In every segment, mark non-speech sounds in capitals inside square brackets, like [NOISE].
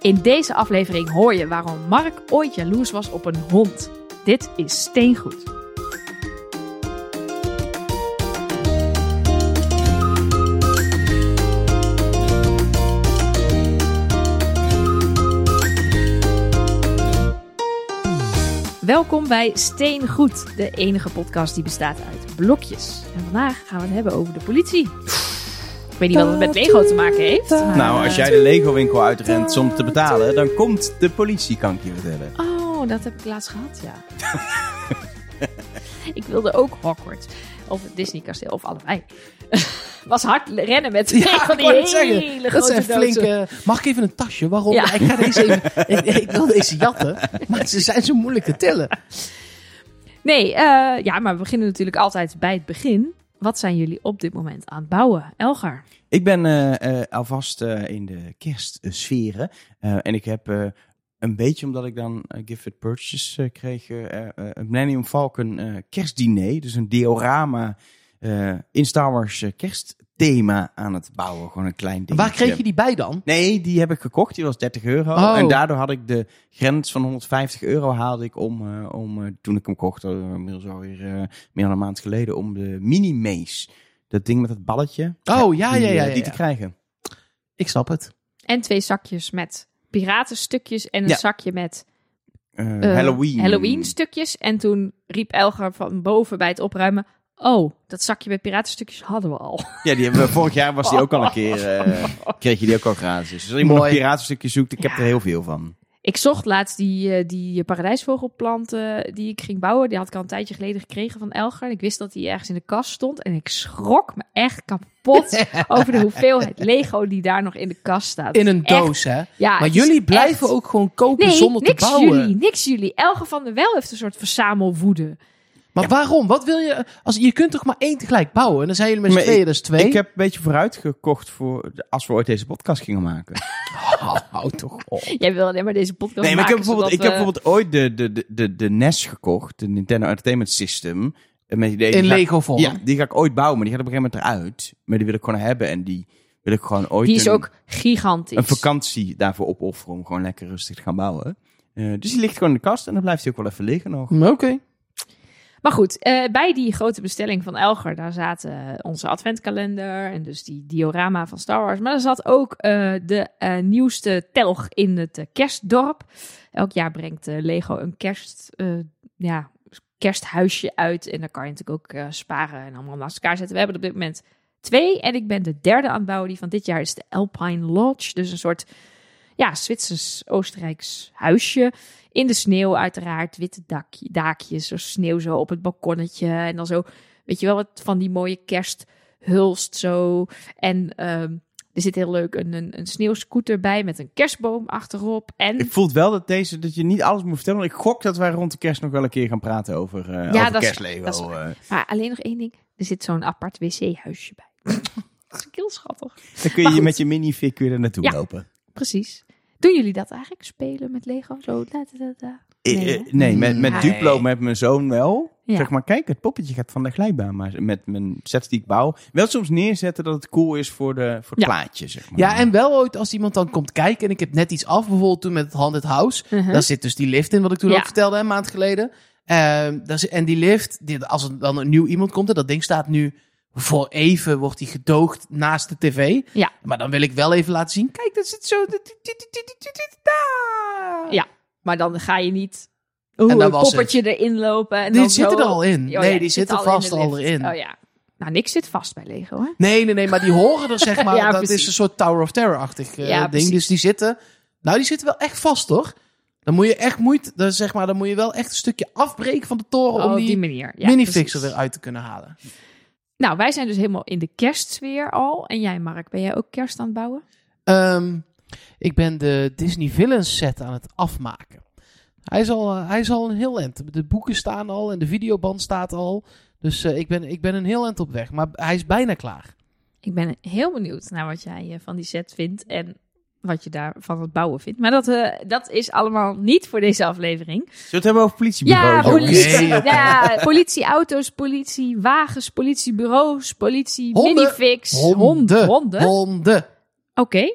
In deze aflevering hoor je waarom Mark ooit jaloers was op een hond. Dit is Steengoed. Welkom bij Steengoed, de enige podcast die bestaat uit blokjes. En vandaag gaan we het hebben over de politie. Ik weet niet wat het met Lego te maken heeft. maar- Nou, als jij de Lego winkel uitrent om te betalen, dan komt de politie, kan ik je vertellen. Oh, dat heb ik laatst gehad, ja. [LAUGHS] ik wilde ook Hogwarts. Of het Disney kasteel, of allebei. [LAUGHS] Was hard rennen met [LAUGHS] twee van die hele zeggen, dat zijn flinke... Mag ik even een tasje? Waarom? Ja. Ik, ga deze even, ik, ik wil deze jatten, maar ze zijn zo moeilijk te tillen. Nee, eh, ja, maar we beginnen natuurlijk altijd bij het begin. Wat zijn jullie op dit moment aan het bouwen? Elgar. Ik ben eh, eh, alvast eh, in de kerstsferen. En ik heb een beetje, omdat ik dan Gifted Purchase kreeg, een Millennium Falcon kerstdiner. Dus een diorama in Star Wars kerstthema aan het bouwen. Gewoon een klein ding. Waar kreeg je die bij dan? Nee, die heb ik gekocht. Die was 30 euro. Oh. En daardoor had ik de grens van 150 euro haalde ik om, eh, om eh, toen ik hem kocht, uh, inmiddels alweer eh, meer dan een maand geleden, om de mini maze. Dat ding met het balletje. Oh, ja, die, ja, ja, ja, Die te krijgen. Ik snap het. En twee zakjes met piratenstukjes en een Ja. zakje met Halloween. Halloween stukjes. En toen riep Elgar van boven bij het opruimen... Oh, dat zakje met piratenstukjes hadden we al. Ja, die hebben we, vorig jaar was die ook al een [LAUGHS] keer, eh, kreeg je die ook al gratis. Dus als iemand een piratenstukje zoekt, ik heb Ja. er heel veel van. Ik zocht laatst die, eh, die paradijsvogelplanten die ik ging bouwen. Die had ik al een tijdje geleden gekregen van Elgar. Ik wist dat die ergens in de kast stond. En ik schrok me echt kapot [LAUGHS] over de hoeveelheid Lego die daar nog in de kast staat. In een Echt. doos, hè? Ja, Maar jullie blijven echt- ook gewoon kopen Nee, zonder te niks bouwen. jullie, niks jullie. Elge van der Wel heeft een soort verzamelwoede. Maar waarom? Wat wil je? Als, je kunt toch maar één tegelijk bouwen? En dan zijn jullie met z'n Maar tweeën, dat is twee. Ik heb een beetje vooruit gekocht voor de- als we ooit deze podcast gingen maken. Hou, [LAUGHS] hou toch op. Jij wil alleen maar deze podcast Nee, maar ik heb bijvoorbeeld, ik heb bijvoorbeeld ooit de, de, de, de, de NES gekocht, de Nintendo Entertainment System. En Met idee, In die ik- Lego vorm. Ja, die ga ik ooit bouwen, maar die gaat op een gegeven moment eruit. Maar die wil ik gewoon hebben en die wil ik gewoon ooit Die is een, ook gigantisch. een vakantie daarvoor opofferen om gewoon lekker rustig te gaan bouwen. Eh, dus die ligt gewoon in de kast en dan blijft hij ook wel even liggen nog. Oké. Maar goed, eh, bij die grote bestelling van Elger, daar zaten onze adventkalender en dus die diorama van Star Wars. Maar er zat ook eh, de eh, nieuwste telg in het eh, kerstdorp. Elk jaar brengt eh, Lego een kerst, eh, ja, kersthuisje uit. En daar kan je natuurlijk ook eh, sparen en allemaal naast elkaar zetten. We hebben op dit moment twee. En ik ben de derde aan het bouwen. Die van dit jaar is de Alpine Lodge. Dus een soort ja, Zwitsers-Oostenrijks huisje. In de sneeuw uiteraard, witte dakje, daakjes, zo sneeuw zo op het balkonnetje. En dan zo, weet je wel, wat van die mooie kersthulst zo. En ehm, er zit heel leuk een, een, een sneeuwscooter bij met een kerstboom achterop. En Ik voel wel dat, deze, dat je niet alles moet vertellen. Want ik gok dat wij rond de kerst nog wel een keer gaan praten over, eh over dat is- is eh. maar alleen nog één ding, er zit zo'n apart wc-huisje bij. [LAUGHS] dat is heel schattig. dan kun je je met je minifig weer er naartoe Ja. lopen. Precies. Doen jullie dat eigenlijk? Spelen met Lego? Zo, da, da, da, da. Eh, Nee, eh? Nee, met, met Nee. Duplo, met mijn zoon wel. Ja. Zeg maar, kijk, het poppetje gaat van de glijbaan. Maar met mijn sets die ik bouw, wel soms neerzetten dat het cool is voor, de, voor het Ja. plaatje, zeg maar. Ja, en wel ooit als iemand dan komt kijken en ik heb net iets af, bijvoorbeeld toen met het Haunted House. Mhm. Daar zit dus die lift in, wat ik toen Ja. ook vertelde een maand geleden. Ehm, daar zit- en die lift, die, als er dan een nieuw iemand komt, en dat ding staat nu voor even, wordt die gedoogd naast de tv. Ja. Maar dan wil ik wel even laten zien, kijk, dat zit zo... Ja, maar dan ga je niet oh, En dat een was poppertje erin lopen. En Die dan zo... er al in. Oh ja, nee, die zitten al vast in al erin. Oh ja. Nou, niks zit vast bij Lego, hè? Nee, nee, nee, maar die horen er zeg [LAUGHS] maar. Ja, dat precies. is een soort Tower of Terror-achtig eh, Ja, ding. precies. Dus die zitten. Nou, die zitten wel echt vast, hoor. Dan moet je echt moeite. Dan, zeg maar, dan moet je wel echt een stukje afbreken van de toren. Oh, om op die, die manier. Ja, minifixer precies. eruit te kunnen halen. Nou, wij zijn dus helemaal in de kerstsfeer al. En jij, Mark, ben jij ook kerst aan het bouwen? Ehm, ik ben de Disney Villains set aan het afmaken. Hij is al, eh, hij is al een heel eind. De boeken staan al en de videoband staat al. Dus eh, ik, ben, ik ben een heel eind op weg. Maar hij is bijna klaar. Ik ben heel benieuwd naar wat jij eh, van die set vindt en wat je daar van het bouwen vindt. Maar dat, eh, dat is allemaal niet voor deze aflevering. Zullen we het hebben over politiebureaus? Ja, politie, [LAUGHS] ja, politieauto's, politiewagens, politiebureaus, politie, Honden. minifix, Honden. hond- honden. Honden. Oké.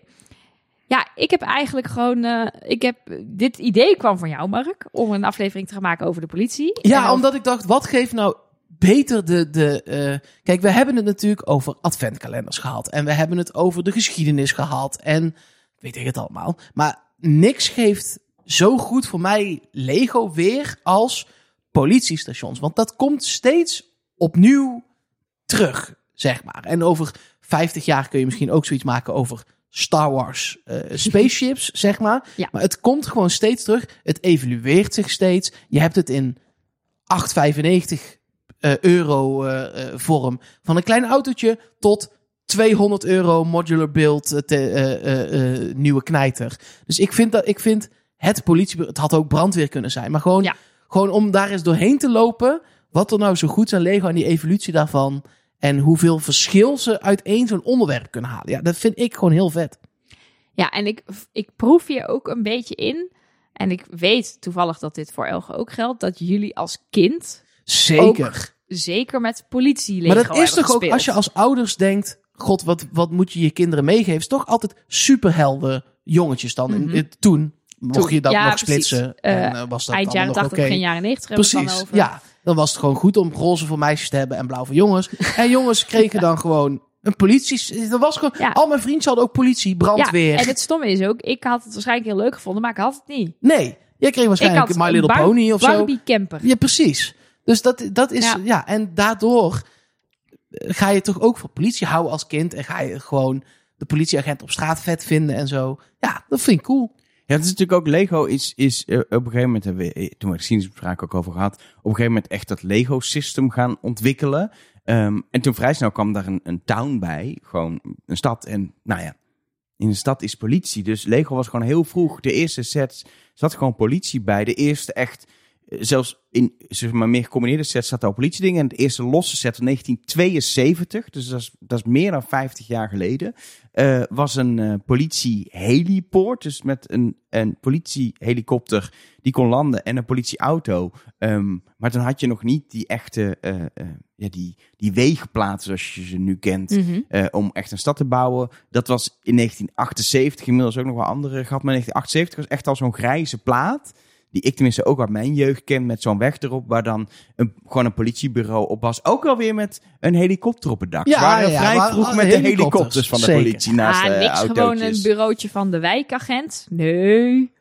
Ja, ik heb eigenlijk gewoon. eh, ik heb, dit idee kwam van jou, Mark. Om een aflevering te gaan maken over de politie. Ja, En of- omdat ik dacht, wat geeft nou beter de... de eh, Kijk, we hebben het natuurlijk over adventkalenders gehad. En we hebben het over de geschiedenis gehad. En weet ik het allemaal. Maar niks geeft zo goed voor mij Lego weer als politiestations. Want dat komt steeds opnieuw terug, zeg maar. En over 50 jaar kun je misschien ook zoiets maken over Star Wars eh, [LAUGHS] spaceships, zeg maar. Ja. Maar het komt gewoon steeds terug. Het evolueert zich steeds. Je hebt het in 8,95 eh, euro eh, vorm. Van een klein autootje tot 200 euro modular build eh, te- eh, eh, nieuwe knijter. Dus ik vind dat ik vind het politiebureau, het had ook brandweer kunnen zijn, maar gewoon, Ja. gewoon om daar eens doorheen te lopen. Wat er nou zo goed is aan Lego en die evolutie daarvan. En hoeveel verschil ze uit één zo'n onderwerp kunnen halen. Ja, dat vind ik gewoon heel vet. Ja, en ik, ik proef hier ook een beetje in. En ik weet toevallig dat dit voor Elge ook geldt. Dat jullie als kind Zeker. zeker met politie maar dat is toch ook als je als ouders denkt: God, wat, wat moet je je kinderen meegeven? Is toch altijd superhelden jongetjes dan. Mhm. in, in- toen mocht je dat ja, nog precies. splitsen. Eh, en, eh, was dat Eind jaren nog 80, oké. begin jaren 90 hebben we het Precies, over. ja. Dan was het gewoon goed om roze voor meisjes te hebben en blauw voor jongens. [LAUGHS] En jongens kregen dan gewoon een politie. Dat was gewoon. Ja. Al mijn vrienden hadden ook politie, brandweer. Ja, en het stomme is ook, ik had het waarschijnlijk heel leuk gevonden, maar ik had het niet. Nee, jij kreeg waarschijnlijk My Little Pony of zo. Barbie camper. Ja, precies. Dus dat, dat is, ja. Ja. en daardoor ga je toch ook van politie houden als kind. En ga je gewoon de politieagent op straat vet vinden en zo. Ja, dat vind ik cool. Ja, het is natuurlijk ook Lego is, is eh, op een gegeven moment, hebben we, eh, toen we de geschiedenisbespraak ook over gehad, op een gegeven moment echt dat Lego system gaan ontwikkelen. Ehm, en toen vrij snel kwam daar een, een town bij, gewoon een stad. En nou ja, in een stad is politie. Dus Lego was gewoon heel vroeg. De eerste sets zat gewoon politie bij. De eerste echt, zelfs in zeg maar, meer gecombineerde sets zat al politiedingen. En de eerste losse set van 1972, dus dat is, dat is meer dan 50 jaar geleden, eh, was een eh, politie-helipoort. Dus met een, een politie-helikopter die kon landen en een politieauto. Ehm, maar toen had je nog niet die echte, eh, ja, die, die wegenplaten zoals je ze nu kent. Mhm. om echt een stad te bouwen. Dat was in 1978, inmiddels ook nog wel andere gehad. Maar 1978 was echt al zo'n grijze plaat. Die ik tenminste ook uit mijn jeugd ken. Met zo'n weg erop. Waar dan een, gewoon een politiebureau op was. Ook alweer met een helikopter op het dak. Ja, waren ja, vrij maar- vroeg met de helikopters, helikopters van de zeker. politie naast ah, de niks autootjes. gewoon een bureautje van de wijkagent. Nee,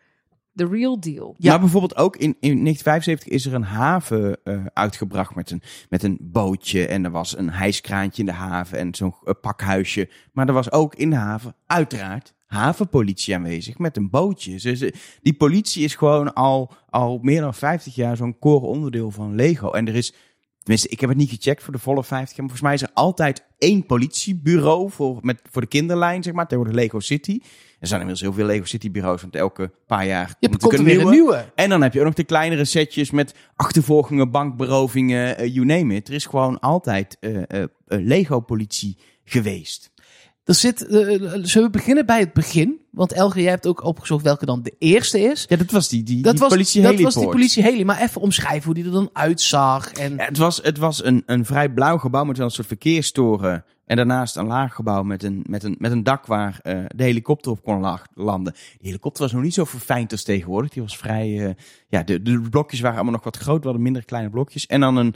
the real deal. Ja. Maar bijvoorbeeld ook in, in 1975 is er een haven eh, uitgebracht met een, met een bootje. En er was een hijskraantje in de haven en zo'n eh, pakhuisje. Maar er was ook in de haven, uiteraard, havenpolitie aanwezig met een bootje. Dus die politie is gewoon al, al meer dan 50 jaar zo'n core onderdeel van Lego. En er is, tenminste, ik heb het niet gecheckt voor de volle 50 jaar. Maar volgens mij is er altijd één politiebureau voor, met, voor de kinderlijn, zeg maar, tegenwoordig Lego City. Er zijn inmiddels heel veel Lego City bureaus, want elke paar jaar komt er weer een nieuwe. en dan heb je ook nog de kleinere setjes met achtervolgingen, bankberovingen, eh, you name it. Er is gewoon altijd eh, eh, eh, Lego-politie geweest. Er zit, eh, zullen we beginnen bij het begin? Want Elge, jij hebt ook opgezocht welke dan de eerste is. Ja, dat was die, die, Dat die was, politie dat was die politie heli. Maar even omschrijven hoe die er dan uitzag. En Ja, het was, het was een, een vrij blauw gebouw met wel een soort verkeerstoren. En daarnaast een laag gebouw met een, met een, met een dak waar eh, de helikopter op kon la- landen. Die helikopter was nog niet zo verfijnd als tegenwoordig. Die was vrij... eh, ja, de, de blokjes waren allemaal nog wat groter. We hadden minder kleine blokjes. En dan een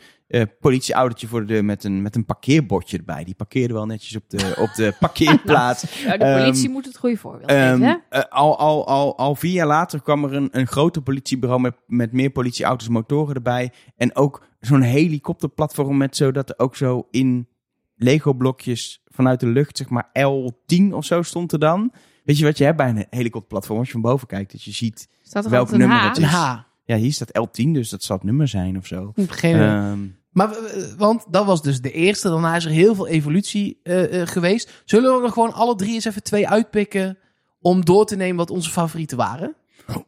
politieautootje voor de, met, een, met een parkeerbordje erbij. Die parkeerde wel netjes op de, op de [LAUGHS] parkeerplaats. Ja, de Ehm, politie moet het goede voorbeeld Ehm, geven. eh, al, al, al, al vier jaar later kwam er een, een groter politiebureau met, met meer politieauto's en motoren erbij. En ook zo'n helikopterplatform met zodat er ook zo in Lego-blokjes vanuit de lucht, zeg maar L10 of zo stond er dan. Weet je wat je hebt bij een helikopterplatform? Als je van boven kijkt, dat je ziet... Staat er welk nummer H? het een is. H. Ja, hier staat L10, dus dat zal het nummer zijn of zo. Geen. Ehm, Maar, eh, want dat was dus de eerste. Daarna is er heel veel evolutie eh, eh, geweest. Zullen we er gewoon alle drie eens even twee uitpikken... om door te nemen wat onze favorieten waren?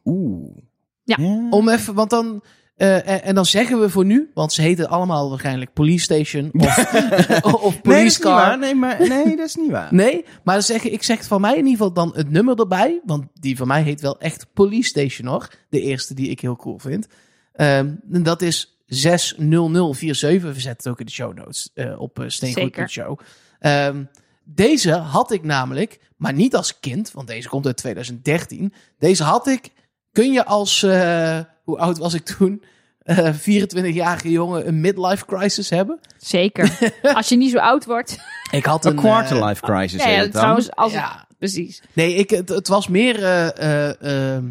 Oeh. Ja. Om even, want dan... eh, en, en dan zeggen we voor nu, want ze heten allemaal waarschijnlijk Police Station of, of [LAUGHS] Nee, dat Police is niet Car. waar. Nee, maar, nee, dat is niet waar. Nee, maar dan zeg, ik zeg van mij in ieder geval dan het nummer erbij. Want die van mij heet wel echt Police Station hoor. De eerste die ik heel cool vind. Ehm, en dat is 60047. We zetten het ook in de show notes eh, op uh, Steengoed.show. Ehm Deze had ik namelijk, maar niet als kind, want deze komt uit 2013. Deze had ik, kun je als, eh, hoe oud was ik toen? Eh 24-jarige jongen een midlife crisis hebben? Zeker. [LAUGHS] Als je niet zo oud wordt. Ik had Een een... quarter eh, life crisis. Ja, heet ja, trouwens, als ja, precies. Nee, ik, het, het was meer. eh, eh, ehm,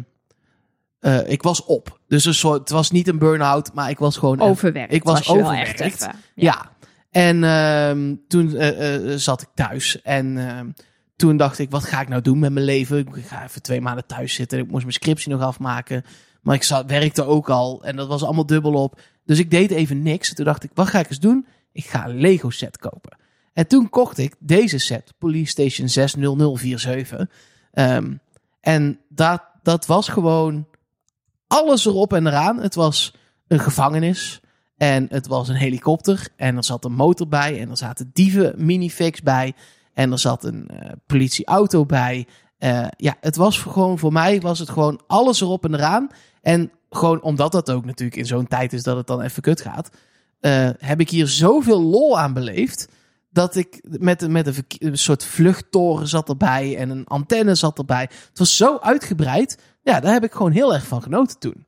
eh, ik was op. Dus een soort, het was niet een burn-out, maar ik was gewoon. Overwerkt. ik was overwerkt. echt even. ja. En ehm, toen eh, eh, zat ik thuis. En ehm, toen dacht ik: wat ga ik nou doen met mijn leven? Ik ga even twee maanden thuis zitten. Ik moest mijn scriptie nog afmaken. Maar ik zat, werkte ook al. En dat was allemaal dubbel op. Dus ik deed even niks. Toen dacht ik: wat ga ik eens doen? Ik ga een Lego set kopen. En toen kocht ik deze set, Police Station 60047. Ehm, en dat, dat was gewoon alles erop en eraan. Het was een gevangenis. En het was een helikopter. En er zat een motor bij. En er zaten dieven minifix bij. En er zat een eh, politieauto bij. Eh, ja, het was gewoon voor mij was het gewoon alles erop en eraan. En gewoon omdat dat ook natuurlijk in zo'n tijd is dat het dan even kut gaat. eh, heb ik hier zoveel lol aan beleefd. Dat ik met, met een, soort vluchttoren zat erbij. En een antenne zat erbij. Het was zo uitgebreid. Ja, daar heb ik gewoon heel erg van genoten toen.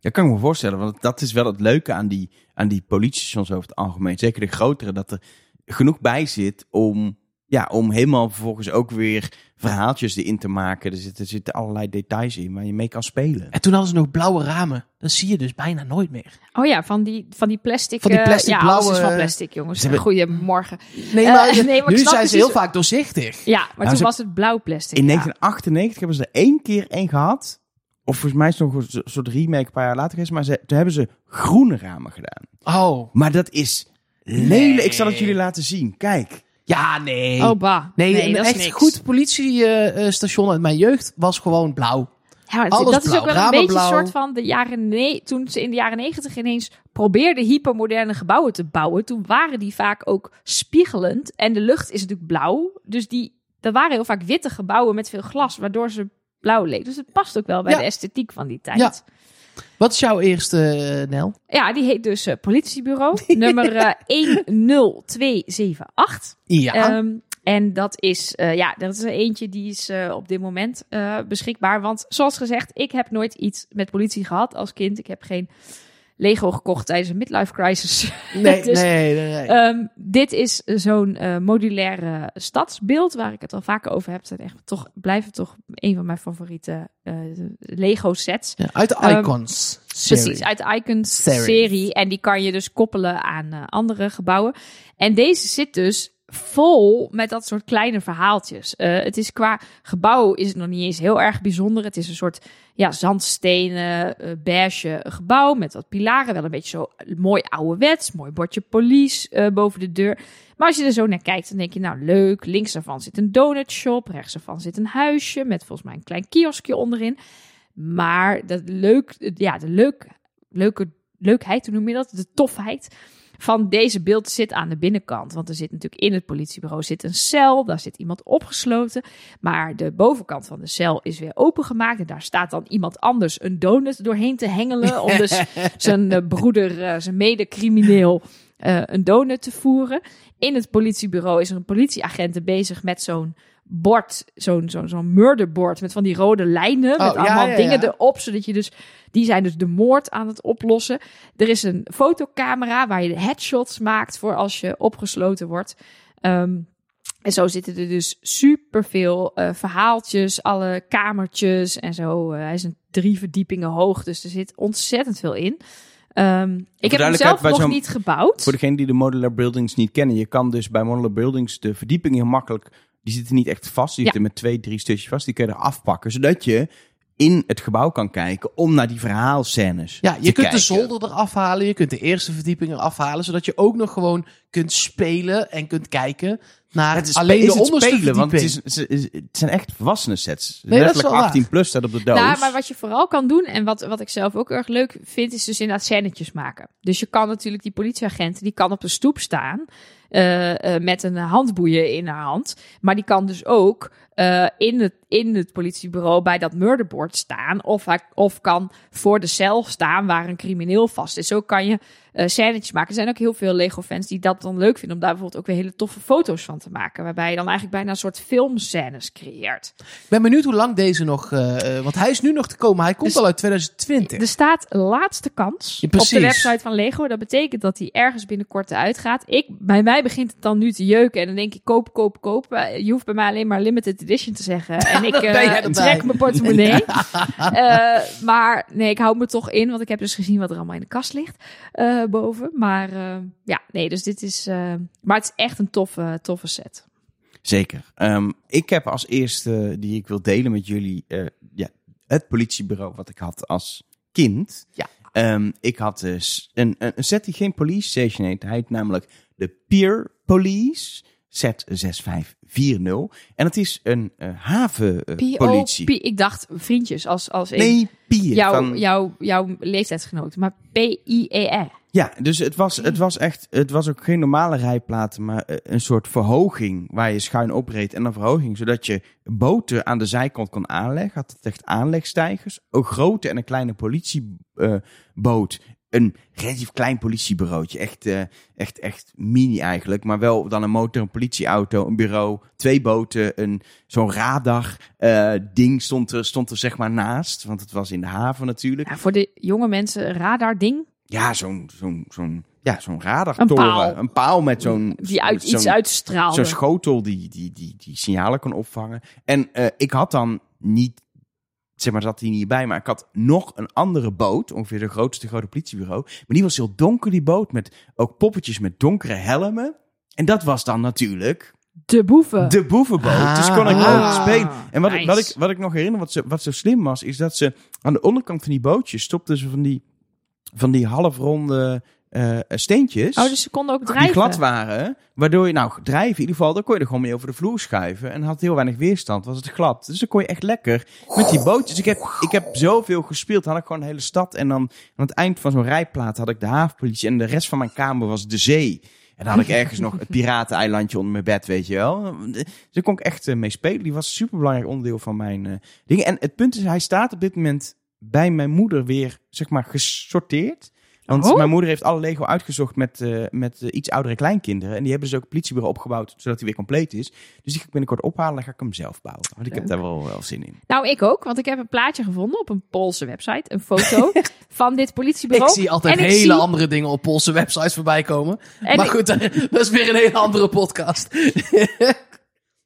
Dat kan ik me voorstellen, want dat is wel het leuke aan die, aan die politiestations over het algemeen. Zeker de grotere, dat er genoeg bij zit om, ja, om helemaal vervolgens ook weer verhaaltjes erin te maken. Er zitten, er zitten allerlei details in waar je mee kan spelen. En toen hadden ze nog blauwe ramen. Dat zie je dus bijna nooit meer. Oh ja, van die, van die plastic. Van die eh, plastic ja, alles is blauwe- van plastic, jongens. Hebben- Goedemorgen. Nee, Eh, maar, nee, maar ik nu zijn ze precies- heel vaak doorzichtig. Ja, maar Nou, toen ze- was het blauw plastic. In ja. 1998 hebben ze er één keer één gehad. Of volgens mij is het nog een soort remake een paar jaar later geweest. Maar ze, toen hebben ze groene ramen gedaan. Oh. Maar dat is lelijk. Nee. Ik zal het jullie laten zien. Kijk. Ja, nee. Oh, bah. nee, Nee, een dat is echt niks. goed politiestation uit mijn jeugd was gewoon blauw. Ja, maar Alles dat is ook wel een beetje een soort van de jaren ne toen ze in de jaren negentig ineens probeerden hypermoderne gebouwen te bouwen. Toen waren die vaak ook spiegelend en de lucht is natuurlijk blauw. Dus die, er waren heel vaak witte gebouwen met veel glas, waardoor ze blauw leek. Dus het past ook wel bij Ja. de esthetiek van die tijd. Ja. Wat is jouw eerste, eh, Nel? Ja, die heet dus eh, politiebureau, [LAUGHS] nummer eh 10278. Ja. Ehm, en dat is, eh, ja, dat is er eentje die is eh, op dit moment eh, beschikbaar. Want zoals gezegd, ik heb nooit iets met politie gehad als kind. Ik heb geen Lego gekocht tijdens een midlife crisis. [LAUGHS] nee, dus- nee, nee, nee. Ehm, dit is zo'n eh, modulaire stadsbeeld waar ik het al vaker over heb. Het echt toch, blijven toch een van mijn favoriete eh, Lego sets. Ja, uit de ehm, Icons serie. Precies, uit de Icons serie. En die kan je dus koppelen aan eh, andere gebouwen. En deze zit dus vol met dat soort kleine verhaaltjes. Eh, het is qua gebouw is het nog niet eens heel erg bijzonder. Het is een soort ja, zandstenen, eh beige gebouw met wat pilaren. Wel een beetje zo mooi ouderwets, mooi bordje police eh, boven de deur. Maar als je er zo naar kijkt, dan denk je, nou leuk. Links daarvan zit een donutshop. Rechts daarvan zit een huisje met volgens mij een klein kioskje onderin. Maar dat leuk, ja, de leuk, leuke, leukheid, hoe noem je dat? De tofheid van deze beeld zit aan de binnenkant. Want er zit natuurlijk in het politiebureau zit een cel, daar zit iemand opgesloten. Maar de bovenkant van de cel is weer opengemaakt. En daar staat dan iemand anders een donut doorheen te hengelen. Om dus [LAUGHS] zijn eh, broeder, eh, zijn medecrimineel, eh een donut te voeren. In het politiebureau is er een politieagent bezig met zo'n bord, zo'n zo'n zo'n murderbord met van die rode lijnen, met Oh, ja, allemaal ja, dingen ja. erop, zodat je dus, die zijn dus de moord aan het oplossen. Er is een fotocamera waar je headshots maakt voor als je opgesloten wordt. Ehm, en zo zitten er dus superveel eh verhaaltjes, alle kamertjes en zo. Eh, hij is een drie verdiepingen hoog, dus er zit ontzettend veel in. Ehm, ik heb hem zelf bij nog niet gebouwd. Voor degenen die de modular buildings niet kennen. Je kan dus bij modular buildings de verdiepingen heel makkelijk... Die zitten niet echt vast. Die Ja. zitten met twee, drie stukjes vast. Die kun je er afpakken. Zodat je in het gebouw kan kijken om naar die verhaalscènes Ja, te je kunt kijken. de zolder eraf halen, je kunt de eerste verdieping eraf halen, zodat je ook nog gewoon kunt spelen en kunt kijken naar Het is, alleen is de het onderste spelen, want het, is, het, is- het zijn echt volwassenen sets. Nee, dat is Letterlijk wel 18 plus staat op de doos. Nou, maar wat je vooral kan doen, en wat, wat ik zelf ook erg leuk vind, is dus inderdaad scènetjes maken. Dus je kan natuurlijk die politieagent, die kan op de stoep staan eh, eh, met een handboeien in haar hand. Maar die kan dus ook eh, in, het, in het politiebureau bij dat murderboard staan. Of, hij, of kan voor de cel staan waar een crimineel vast is. Zo kan je uh, scènetjes maken. Er zijn ook heel veel Lego-fans die dat dan leuk vinden. Om daar bijvoorbeeld ook weer hele toffe foto's van te maken. Waarbij je dan eigenlijk bijna een soort filmscènes creëert. Ik ben benieuwd hoe lang deze nog... Uh, want hij is nu nog te komen. Hij komt Dus- al uit 2020. Er staat laatste kans Ja, op de website van Lego. Dat betekent dat hij ergens binnenkort eruit gaat. Ik, bij mij begint het dan nu te jeuken. En dan denk ik koop, koop, koop. Eh, Je hoeft bij mij alleen maar limited edition te zeggen. [LAUGHS] En ik eh, erbij? trek mijn portemonnee. [LAUGHS] Eh, maar nee, ik hou me toch in. Want ik heb dus gezien wat er allemaal in de kast ligt. eh, boven. Maar eh, ja, nee, dus dit is... eh, maar het is echt een toffe, toffe set. Zeker. Ehm, ik heb als eerste die ik wil delen met jullie eh, ja, het politiebureau wat ik had als kind. Ja. Ehm, ik had dus een, een, een set die geen police station heet. Hij heet namelijk de Peer Police. Set 6540. En het is een eh, havenpolitie. P.O.P. Ik dacht vriendjes als, als in nee, Pier. jouw, van- jouw, jouw leeftijdsgenoot. Maar P-I-E-R. Ja, dus het was, het was echt, het was ook geen normale rijplaten, maar eh, een soort verhoging waar je schuin opreed en een verhoging, zodat je boten aan de zijkant kon aanleggen. Had het echt aanlegstijgers, een grote en een kleine politieboot, een relatief klein politiebureautje, echt, eh, echt, echt mini eigenlijk, maar wel dan een motor, een politieauto, een bureau, twee boten, een zo'n radar eh, ding stond er, stond er zeg maar naast, want het was in de haven natuurlijk. Ja, voor de jonge mensen, radar ding. Ja, zo'n zo'n zo'n ja, zo'n Een radartoren. paal. Een paal met zo'n Die uit, zo'n- iets uitstraalde. Zo'n schotel die, die, die, die signalen kon opvangen. En eh, ik had dan niet, zeg maar, zat die niet bij, maar ik had nog een andere boot, ongeveer de grootste grote politiebureau. Maar die was heel donker, die boot, met ook poppetjes met donkere helmen. En dat was dan natuurlijk de boeven. de boevenboot. dus kon ik Ah. ook spelen. En wat, ik, wat, ik, wat ik nog herinner, wat, zo- wat zo slim was, is dat ze aan de onderkant van die bootjes stopten ze van die, van die halfronde eh, steentjes. Oh, dus ze konden ook drijven. Die glad waren, waardoor je nou drijven, in ieder geval, dan kon je er gewoon mee over de vloer schuiven en had heel weinig weerstand, was het glad. Dus dan kon je echt lekker met die bootjes. Ik heb, ik heb zoveel gespeeld, had ik gewoon een hele stad en dan aan het eind van zo'n rijplaat had ik de havenpolitie en de rest van mijn kamer was de zee. En dan had ik ergens nog het pirateneilandje onder mijn bed, weet je wel. Dus daar kon ik echt eh, mee spelen. Die was een superbelangrijk onderdeel van mijn eh, dingen. En het punt is, hij staat op dit moment bij mijn moeder weer, zeg maar, gesorteerd. Want Oh. mijn moeder heeft alle Lego uitgezocht met, eh, met eh, iets oudere kleinkinderen. En die hebben dus ook het politiebureau opgebouwd, zodat hij weer compleet is. Dus die ga ik binnenkort ophalen en ga ik hem zelf bouwen. Want ik heb daar wel, wel zin in. Nou, ik ook, want ik heb een plaatje gevonden op een Poolse website. Een foto [LAUGHS] van dit politiebureau. Ik zie altijd En hele zie- andere dingen op Poolse websites voorbij komen. En maar ik- goed, [LAUGHS] dat is weer een hele andere podcast. [LAUGHS]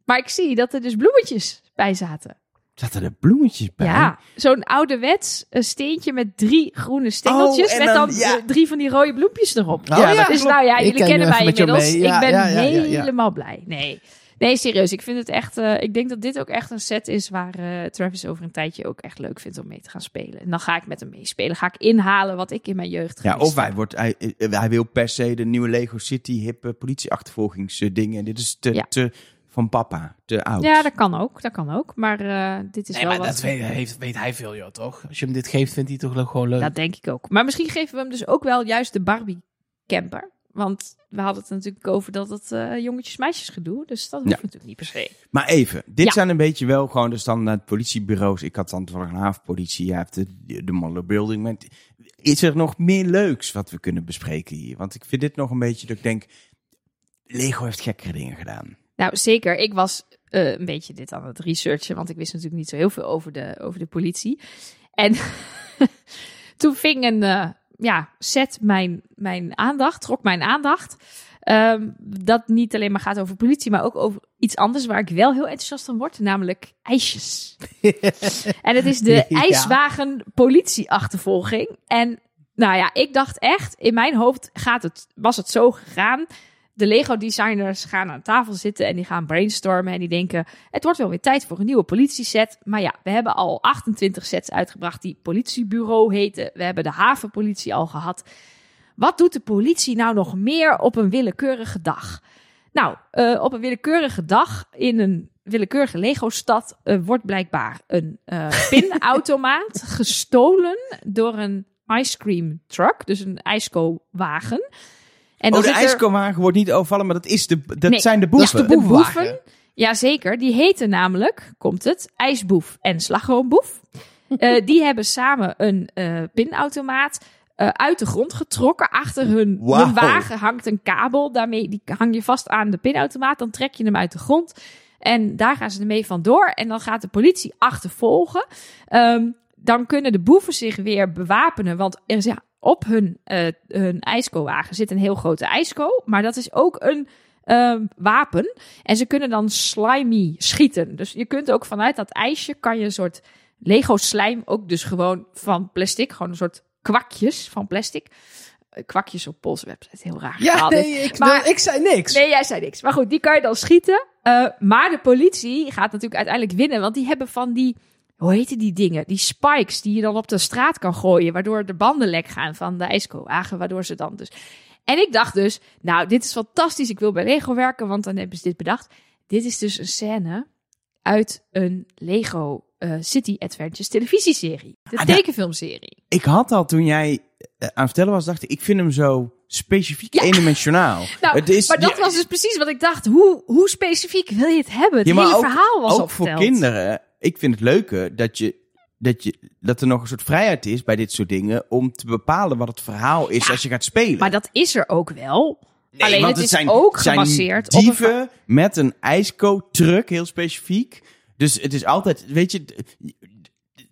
Maar ik zie dat er dus bloemetjes bij zaten. Zaten er bloemetjes bij? Ja, zo'n ouderwets een steentje met drie groene stengeltjes. Oh, en met dan, dan- ja. eh, drie van die rode bloempjes erop. Oh, ja, dus nou ja, jullie kennen nu mij inmiddels. Ja, ik ben ja, ja, ja, ja. helemaal blij. Nee. nee, serieus. Ik vind het echt. eh, ik denk dat dit ook echt een set is waar eh, Travis over een tijdje ook echt leuk vindt om mee te gaan spelen. En dan ga ik met hem meespelen. Ga ik inhalen wat ik in mijn jeugd Ja, of hij, wordt, hij, eh, hij wil per se de nieuwe Lego City hippe politieachtervolgingsdingen. Dit is te, Ja. te van papa, te oud. Ja, dat kan ook. Dat kan ook. Maar eh, dit is Nee, wel maar wat. dat weet, heeft, weet hij veel, joh, toch? Als je hem dit geeft, vindt hij het toch gewoon leuk. Dat denk ik ook. Maar misschien geven we hem dus ook wel juist de Barbie camper. Want we hadden het natuurlijk over dat het eh jongetjes-meisjes gedoe. Dus dat hoeft Ja. natuurlijk niet per se. Maar even, dit Ja. zijn een beetje wel gewoon de standaard politiebureaus. Ik had dan toevallig een havenpolitie, jij hebt de, de Moller Building. Maar is er nog meer leuks wat we kunnen bespreken hier? Want ik vind dit nog een beetje dat ik denk, Lego heeft gekkere dingen gedaan. Nou, zeker. Ik was eh, een beetje dit aan het researchen. Want ik wist natuurlijk niet zo heel veel over de, over de politie. En [LAUGHS] toen ving een eh, ja, set mijn, mijn aandacht, trok mijn aandacht. Ehm, dat niet alleen maar gaat over politie, maar ook over iets anders waar ik wel heel enthousiast van word, namelijk ijsjes. [LAUGHS] en het is de ijswagen politieachtervolging. En nou ja, ik dacht echt, in mijn hoofd gaat het, was het zo gegaan. De Lego-designers gaan aan tafel zitten en die gaan brainstormen. En die denken, het wordt wel weer tijd voor een nieuwe politieset. Maar ja, we hebben al 28 sets uitgebracht die politiebureau heten. We hebben de havenpolitie al gehad. Wat doet de politie nou nog meer op een willekeurige dag? Nou, eh, op een willekeurige dag in een willekeurige Lego-stad eh, wordt blijkbaar een eh, [LAUGHS] pinautomaat gestolen door een ice cream truck, dus een ijsko-wagen. En oh, de zit er- ijskowagen wordt niet overvallen, maar dat, is de, dat Nee, zijn de dat is boeven. de de boevenwagen. boeven Jazeker, die heten namelijk, komt het, IJsboef en Slagroomboef. Eh, [LAUGHS] die hebben samen een eh, pinautomaat eh, uit de grond getrokken. Achter hun, wagen hangt een kabel. Daarmee die hang je vast aan de pinautomaat. Dan trek je hem uit de grond. En daar gaan ze ermee vandoor. En dan gaat de politie achtervolgen. Ehm, dan kunnen de boeven zich weer bewapenen. Want er is, ja, op hun, eh hun ijsko-wagen zit een heel grote ijsko. Maar dat is ook een ehm, wapen. En ze kunnen dan slimy schieten. Dus je kunt ook vanuit dat ijsje... kan je een soort Lego slijm ook dus gewoon van plastic. Gewoon een soort kwakjes van plastic. Eh, Kwakjes op Poolse website. Heel raar. Ja, nee, ik, Maar- ik zei niks. Nee, jij zei niks. Maar goed, die kan je dan schieten. Eh, maar de politie gaat natuurlijk uiteindelijk winnen. Want die hebben van die, hoe heten die dingen? Die spikes die je dan op de straat kan gooien. Waardoor de banden lek gaan van de ijsko-wagen. Waardoor ze dan dus... En ik dacht dus, nou, dit is fantastisch. Ik wil bij Lego werken, want dan hebben ze dit bedacht. Dit is dus een scène uit een Lego eh, City Adventures televisieserie. De Ah, tekenfilmserie. Ik had al toen jij eh, aan het vertellen was, dacht ik, ik vind hem zo specifiek Ja. eendimensionaal. [LAUGHS] Nou, het is, maar dat ja, was dus precies wat ik dacht. Hoe, hoe specifiek wil je het hebben? Het Ja, hele ook- verhaal was ook voor kinderen. Ik vind het leuke dat je, dat je dat er nog een soort vrijheid is bij dit soort dingen om te bepalen wat het verhaal is als je gaat spelen. Maar dat is er ook wel. Nee, Alleen want het is zijn, ook zijn gebaseerd op een dieven met een ijsko-truck, heel specifiek. Dus het is altijd, weet je,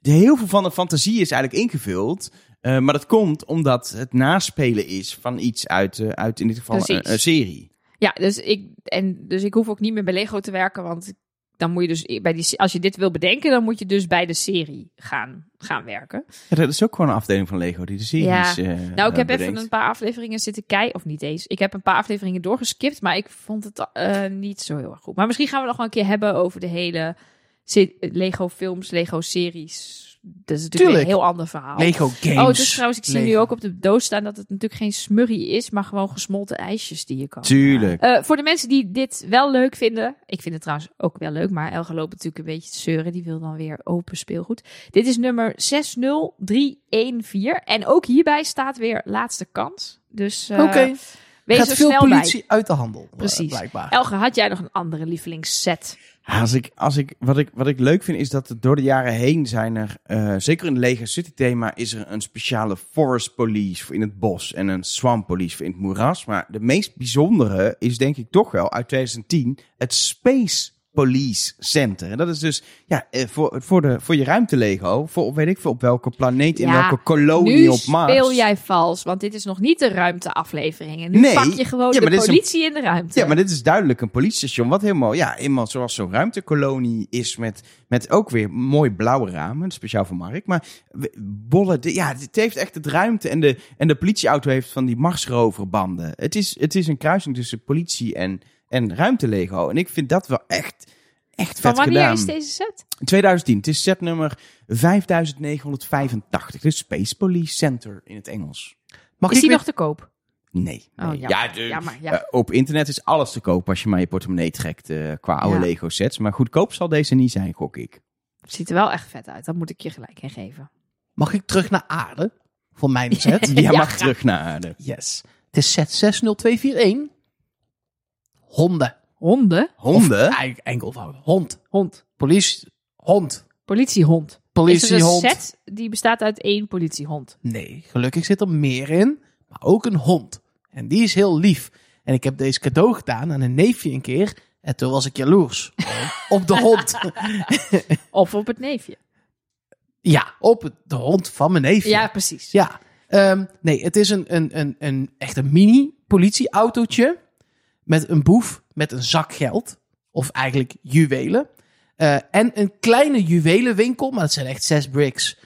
heel veel van de fantasie is eigenlijk ingevuld. eh, maar dat komt omdat het naspelen is van iets uit, eh, uit in dit geval een, een serie. Ja, dus ik, en, dus ik hoef ook niet meer bij Lego te werken. Want dan moet je dus bij die, als je dit wil bedenken, dan moet je dus bij de serie gaan, gaan werken. Ja, dat is ook gewoon een afdeling van Lego die de series Ja. eh, Nou, ik heb even een paar afleveringen zitten kijken. Of niet eens. Ik heb een paar afleveringen doorgeskipt. Maar ik vond het eh, niet zo heel erg goed. Maar misschien gaan we nog wel een keer hebben over de hele se- Lego films, Lego series. Dat is natuurlijk Tuurlijk. een heel ander verhaal. Lego Games. Oh, dus trouwens, ik zie nu ook op de doos staan dat het natuurlijk geen smurrie is, maar gewoon gesmolten ijsjes die je kan. Tuurlijk. Eh, voor de mensen die dit wel leuk vinden, ik vind het trouwens ook wel leuk, maar Elge loopt natuurlijk een beetje te zeuren, die wil dan weer open speelgoed. Dit is nummer 60314 en ook hierbij staat weer laatste kans. Dus eh, Oké, wees gaat er veel snel politie uit de handel. eh, Precies. blijkbaar. bij. Elge, had jij nog een andere lievelingsset? Als ik, als ik, wat, ik, wat ik leuk vind is dat er door de jaren heen zijn er, eh, zeker in het Lego City thema, is er een speciale forest police voor in het bos en een swamp police voor in het moeras. Maar de meest bijzondere is denk ik toch wel uit 2010 het Space Police Center. En dat is dus ja, eh, voor, voor, de, voor je ruimte Lego, voor weet ik veel op welke planeet, in Ja, welke kolonie op Mars. speel jij vals, want dit is nog niet de ruimteaflevering. Nu Nee. pak je gewoon Ja, de een- politie in de ruimte. Ja, maar dit is duidelijk een politiestation. Wat helemaal, ja, helemaal zoals zo'n ruimtekolonie is. Met, met ook weer mooi blauwe ramen. Speciaal voor Mark. Maar bolle, de- ja, het heeft echt het ruimte. En de, en de politieauto heeft van die Marsroverbanden. Het is, het is een kruising tussen politie en, en ruimtelego. En ik vind dat wel echt, echt Van vet wanneer gedaan. is deze set? 2010. Het is set nummer 5985. Dit is Space Police Center in het Engels. Mag Is ik die weer- nog te koop? Nee. Oh, nee. ja, de, Jammer, ja. eh, op internet is alles te koop als je maar je portemonnee trekt eh, qua oude Ja. Lego sets. Maar goedkoop zal deze niet zijn, gok ik. Ziet er wel echt vet uit. Dat moet ik je gelijk in geven. Mag ik terug naar aarde? Voor mijn [LAUGHS] set? Jij Ja, mag graag. terug naar aarde. yes. Het is set 60241. Honden. Honden? Honden? Of eigenlijk enkelvoud. Hond. Hond. Politie. Hond. Politiehond. Is er een Politiehond. set die bestaat uit één politiehond? Nee, gelukkig zit er meer in. Maar ook een hond. En die is heel lief. En ik heb deze cadeau gedaan aan een neefje een keer. En toen was ik jaloers. [LAUGHS] op de hond. [LAUGHS] Of op het neefje? ja, op het- de hond van mijn neefje. Ja, precies. Ja, ehm, nee, het is een, een, een, een echt een mini politieautootje met een boef met een zak geld. Of eigenlijk juwelen. Eh, en een kleine juwelenwinkel, maar dat zijn echt zes bricks.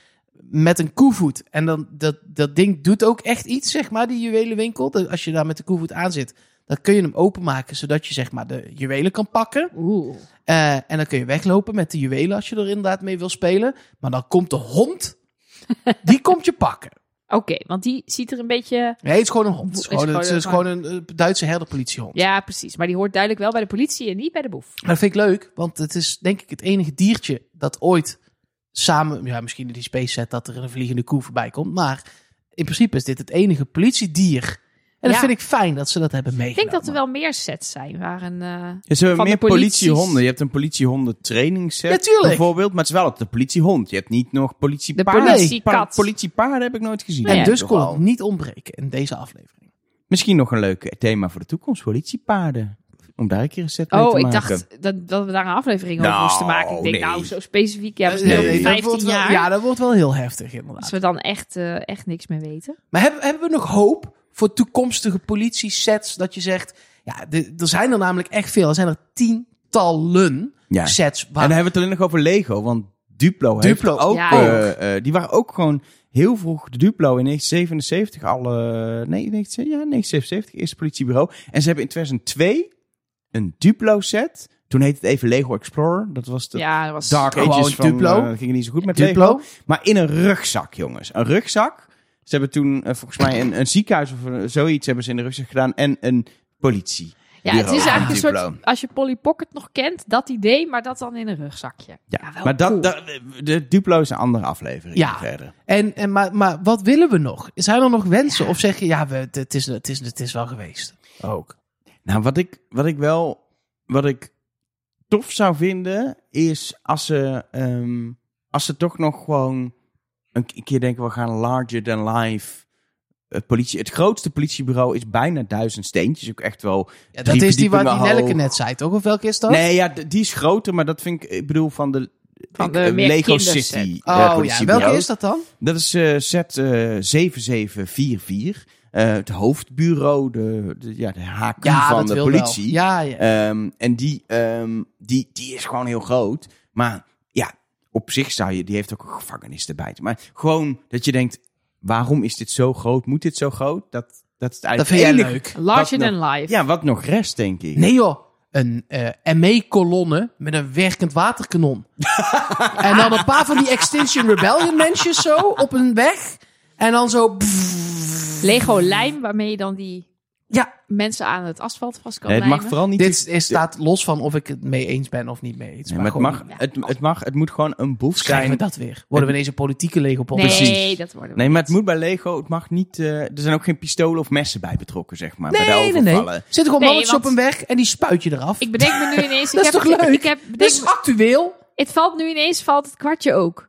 Met een koevoet. En dan, dat, dat ding doet ook echt iets, zeg maar, die juwelenwinkel. Als je daar met de koevoet aan zit, dan kun je hem openmaken, zodat je zeg maar de juwelen kan pakken. Oeh. Eh, en dan kun je weglopen met de juwelen als je er inderdaad mee wil spelen. Maar dan komt de hond, die komt je pakken. Oké, want die ziet er een beetje... Nee, het is gewoon een hond. Het is gewoon, het is gewoon een eh, Duitse herderpolitiehond. Ja, precies. Maar die hoort duidelijk wel bij de politie en niet bij de boef. Maar dat vind ik leuk, want het is denk ik het enige diertje dat ooit samen... Ja, misschien in die space set dat er een vliegende koe voorbij komt. Maar in principe is dit het enige politiedier En dat vind ik fijn dat ze dat hebben Ik meegenomen. denk dat er wel meer sets zijn waar een... eh, Ja, ze hebben Van de meer politiehonden. Je hebt een politiehonden trainingsset Ja, tuurlijk. bijvoorbeeld. Maar het is wel op de politiehond. Je hebt niet nog De politiepaarden. politiekat. Pa- politiepaarden heb ik nooit gezien. En Ja, dus kon het niet ontbreken in deze aflevering. Misschien nog een leuk thema voor de toekomst. Politiepaarden. Om daar een keer een set mee Oh, te ik maken. dacht dat, dat we daar een aflevering over Nou, moesten maken. Ik denk, nee. nou, zo specifiek. Ja, we Eh, zijn nee, over dat 15 wordt wel- jaar. Ja, dat wordt wel heel heftig inderdaad. Als we dan echt, eh, echt niks meer weten. Maar hebben, hebben we nog hoop voor toekomstige politie-sets dat je zegt... Ja, de- er zijn er namelijk echt veel. Er zijn er tientallen Ja. sets. En Waar, dan hebben we het alleen nog over Lego. Want Duplo, Duplo, heeft ook... ja. eh, eh, die waren ook gewoon heel vroeg de Duplo in 1977 al... eh, nee, 19, ja, 1977, eerste politiebureau. En ze hebben in 2002 een Duplo set. Toen heette het even Lego Explorer. Dat was de Ja, dat was... Dark Gewoon Ages van... Duplo. eh, ging niet zo goed met Duplo. Lego. Maar in een rugzak, jongens. Een rugzak. Ze hebben toen eh, volgens mij een, een ziekenhuis of zoiets hebben ze in de rugzak gedaan. En een politie. Ja, het is eigenlijk een soort, als je Polly Pocket nog kent, dat idee, maar dat dan in een rugzakje. Ja, wel maar dat, cool. dat, de Duplo is een andere aflevering Ja. verder. en, en, maar, maar wat willen we nog? Zijn er nog wensen? Of zeg je, ja, we, het, het is, het, is, het is wel geweest? Ook. Nou, wat ik, wat ik wel, wat ik tof zou vinden, is als ze, ehm, als ze toch nog gewoon een keer denken, we gaan larger than life. eh, politie, het grootste politiebureau is bijna duizend steentjes. Ook echt wel. Ja, dat is die waar die hoog. net zei, toch? Of welke is dat? Nee, ja, die is groter, maar dat vind ik, ik bedoel van de, Van de eh, Lego. City. eh, Oh ja, welke is dat dan? Dat is eh, set eh 7744. Eh, het hoofdbureau, de, de, ja, de HQ Ja, van dat de wil politie. wel. Ja, ja. Ehm, en die, ehm, die, die is gewoon heel groot. Maar op zich zou je, die heeft ook een gevangenis erbij. Maar gewoon dat je denkt, waarom is dit zo groot? Moet dit zo groot? Dat, dat is dat eigenlijk vind jij het enige- leuk. Larger than life. Ja, wat nog rest, denk ik. Nee joh, een eh ME-kolonne met een werkend waterkanon. [LAUGHS] en dan een paar van die Extinction Rebellion mensjes zo op een weg. En dan zo... Lego lijm, waarmee je dan die mensen aan het asfalt vast kan Nee, het mag lijmen. vooral niet... dit is, staat los van of ik het mee eens ben of niet mee eens. Nee, maar het, gewoon- mag, het, het, mag, het moet gewoon een boef Schrijven we zijn. dat weer? Worden we ineens een politieke Lego pop? Nee, Precies. dat worden we Nee, maar het moet bij Lego, het mag niet... eh, er zijn ook geen pistolen of messen bij betrokken, zeg maar. bij de Nee, nee, nee. overvallen. Zitten gewoon Nee, want- op een weg en die spuit je eraf. Ik bedenk me nu [LAUGHS] ineens... Dat ik is heb, toch leuk? Ik heb, Dit bedenk, is actueel. het valt nu ineens, valt het kwartje ook.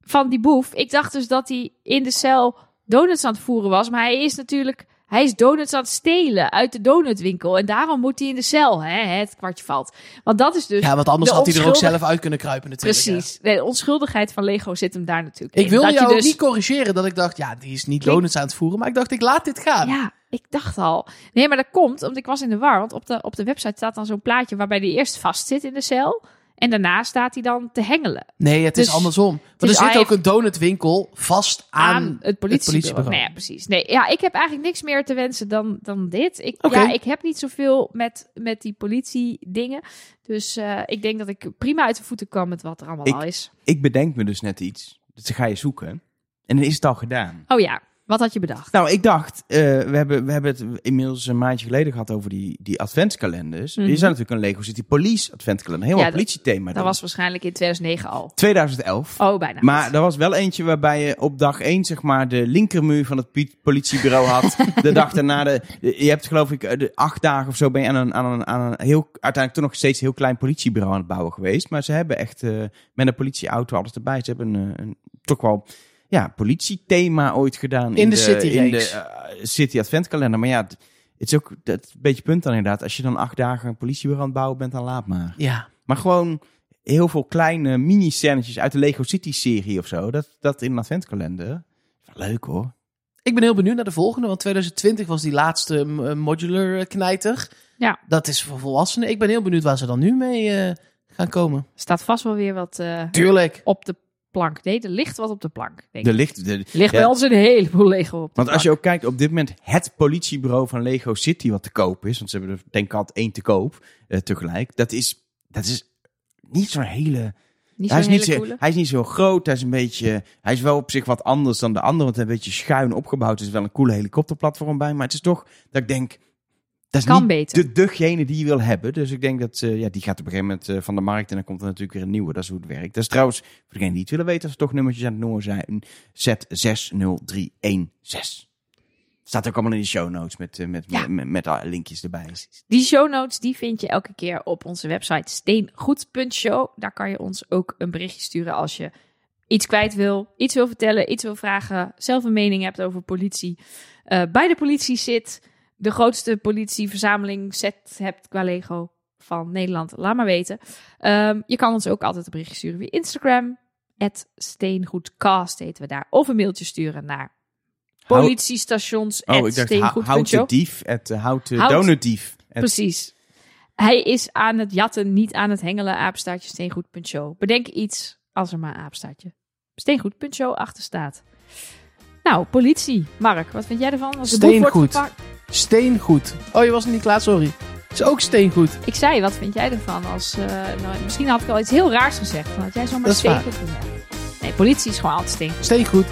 Van die boef. Ik dacht dus dat hij in de cel donuts aan het voeren was. Maar hij is natuurlijk... Hij is donuts aan het stelen uit de donutwinkel. En daarom moet hij in de cel. Hè? Het kwartje valt. Want dat is dus... Ja, want anders de had hij er ook zelf uit kunnen kruipen natuurlijk. Precies. De onschuldigheid van Lego zit hem daar natuurlijk. Ik in. Dat jou je dus- niet corrigeren dat ik dacht, ja, die is niet donuts aan het voeren. Maar ik dacht, ik laat dit gaan. Ja, ik dacht al. Nee, maar dat komt omdat ik was in de war. Want op de, op de website staat dan zo'n plaatje waarbij hij eerst vast zit in de cel. En daarna staat hij dan te hengelen Nee, het is Dus- andersom. Want is- er zit ook een donutwinkel vast aan, aan, het politiebureau. politiebureau. Nee, ja, precies. Nee, ja, ik heb eigenlijk niks meer te wensen dan, dan dit. Ik, ja, ik heb niet zoveel met, met die politie-dingen. Dus eh, ik denk dat ik prima uit de voeten kwam met wat er allemaal Ik- al is. Ik bedenk me dus net iets. Dus dan ga je zoeken. En dan is het al gedaan. Oh ja, wat had je bedacht? Nou, ik dacht, eh, we, hebben, we hebben het inmiddels een maandje geleden gehad over die, die adventskalenders. Er is natuurlijk een Lego City Police adventskalender. Helemaal Ja, dat- politiethema. Dat dan. was waarschijnlijk in 2009 al. 2011. Oh, bijna. Maar er was wel eentje waarbij je op dag 1 zeg maar de linkermuur van het politiebureau had. [LAUGHS] de dag daarna, de, je hebt geloof ik eh, de acht dagen of zo ben je aan een, aan een, aan een heel, uiteindelijk toch nog steeds heel klein politiebureau aan het bouwen geweest. Maar ze hebben echt eh, met een politieauto alles erbij. Ze hebben een, een toch wel ja, politiethema ooit gedaan. In de City in de eh, City Adventkalender. Maar ja, het is ook dat beetje punt dan inderdaad. Als je dan acht dagen een politiebureau aan het bouwen bent, dan laat maar. Ja. Maar gewoon heel veel kleine mini-scènetjes uit de Lego City-serie of zo. Dat, dat in een adventkalender. Wel leuk hoor. Ik ben heel benieuwd naar de volgende, want 2020 was die laatste eh, modular eh, knijter. Ja. Dat is voor volwassenen. Ik ben heel benieuwd waar ze dan nu mee eh, gaan komen. staat vast wel weer wat eh, Tuurlijk. op de plank. Nee, er ligt wat op de plank. Denk ik. licht, de, Er ligt ja. bij ons een heleboel Lego op de Want als je ook kijkt op dit moment het politiebureau van Lego City wat te koop is. Want ze hebben er denk ik altijd één te koop eh, tegelijk. Dat is, dat is niet zo'n hele... Niet hij, is niet zo, coole. hij is niet zo groot. Hij is een beetje... Hij is wel op zich wat anders dan de andere. Want hij is een beetje schuin opgebouwd. Er is wel een coole helikopterplatform bij. Maar het is toch dat ik denk... Dat is Kan niet beter. De, degene die je wil hebben. Dus ik denk dat eh, ja, die gaat op een gegeven moment eh, van de markt. En dan komt er natuurlijk weer een nieuwe. Dat is hoe het werkt. Dat is trouwens, voor degenen die het willen weten, als er toch nummertjes aan het noemen zijn. Z60316. Staat ook allemaal in de show notes met, eh, met, Ja. met, met, met alle linkjes erbij. Die show notes die vind je elke keer op onze website steengoed.show. Daar kan je ons ook een berichtje sturen als je iets kwijt wil, iets wil vertellen, iets wil vragen, zelf een mening hebt over politie. bij de politie zit, de grootste politieverzameling set hebt qua Lego van Nederland. Laat maar weten. Ehm, je kan ons ook altijd een berichtje sturen via Instagram. Steengoedcast heten we daar. Of een mailtje sturen naar politiestations. Oh, ik dacht hou- houten dief, het uh, houten Hout- donutdief. Precies. Hij is aan het jatten, niet aan het hengelen. Apenstaartje steengoed.show. Bedenk iets als er maar een apenstaartje steengoed.show achter staat. Nou, politie. Mark, wat vind jij ervan? Als de boef wordt Steengoed. gepakt- Steengoed. Oh, je was niet klaar, sorry. Het is ook steengoed. Ik zei, wat vind jij ervan? Als, eh, nou, misschien had ik al iets heel raars gezegd. Dan had jij zomaar steengoed gezegd. Nee, politie is gewoon altijd steengoed. Steengoed.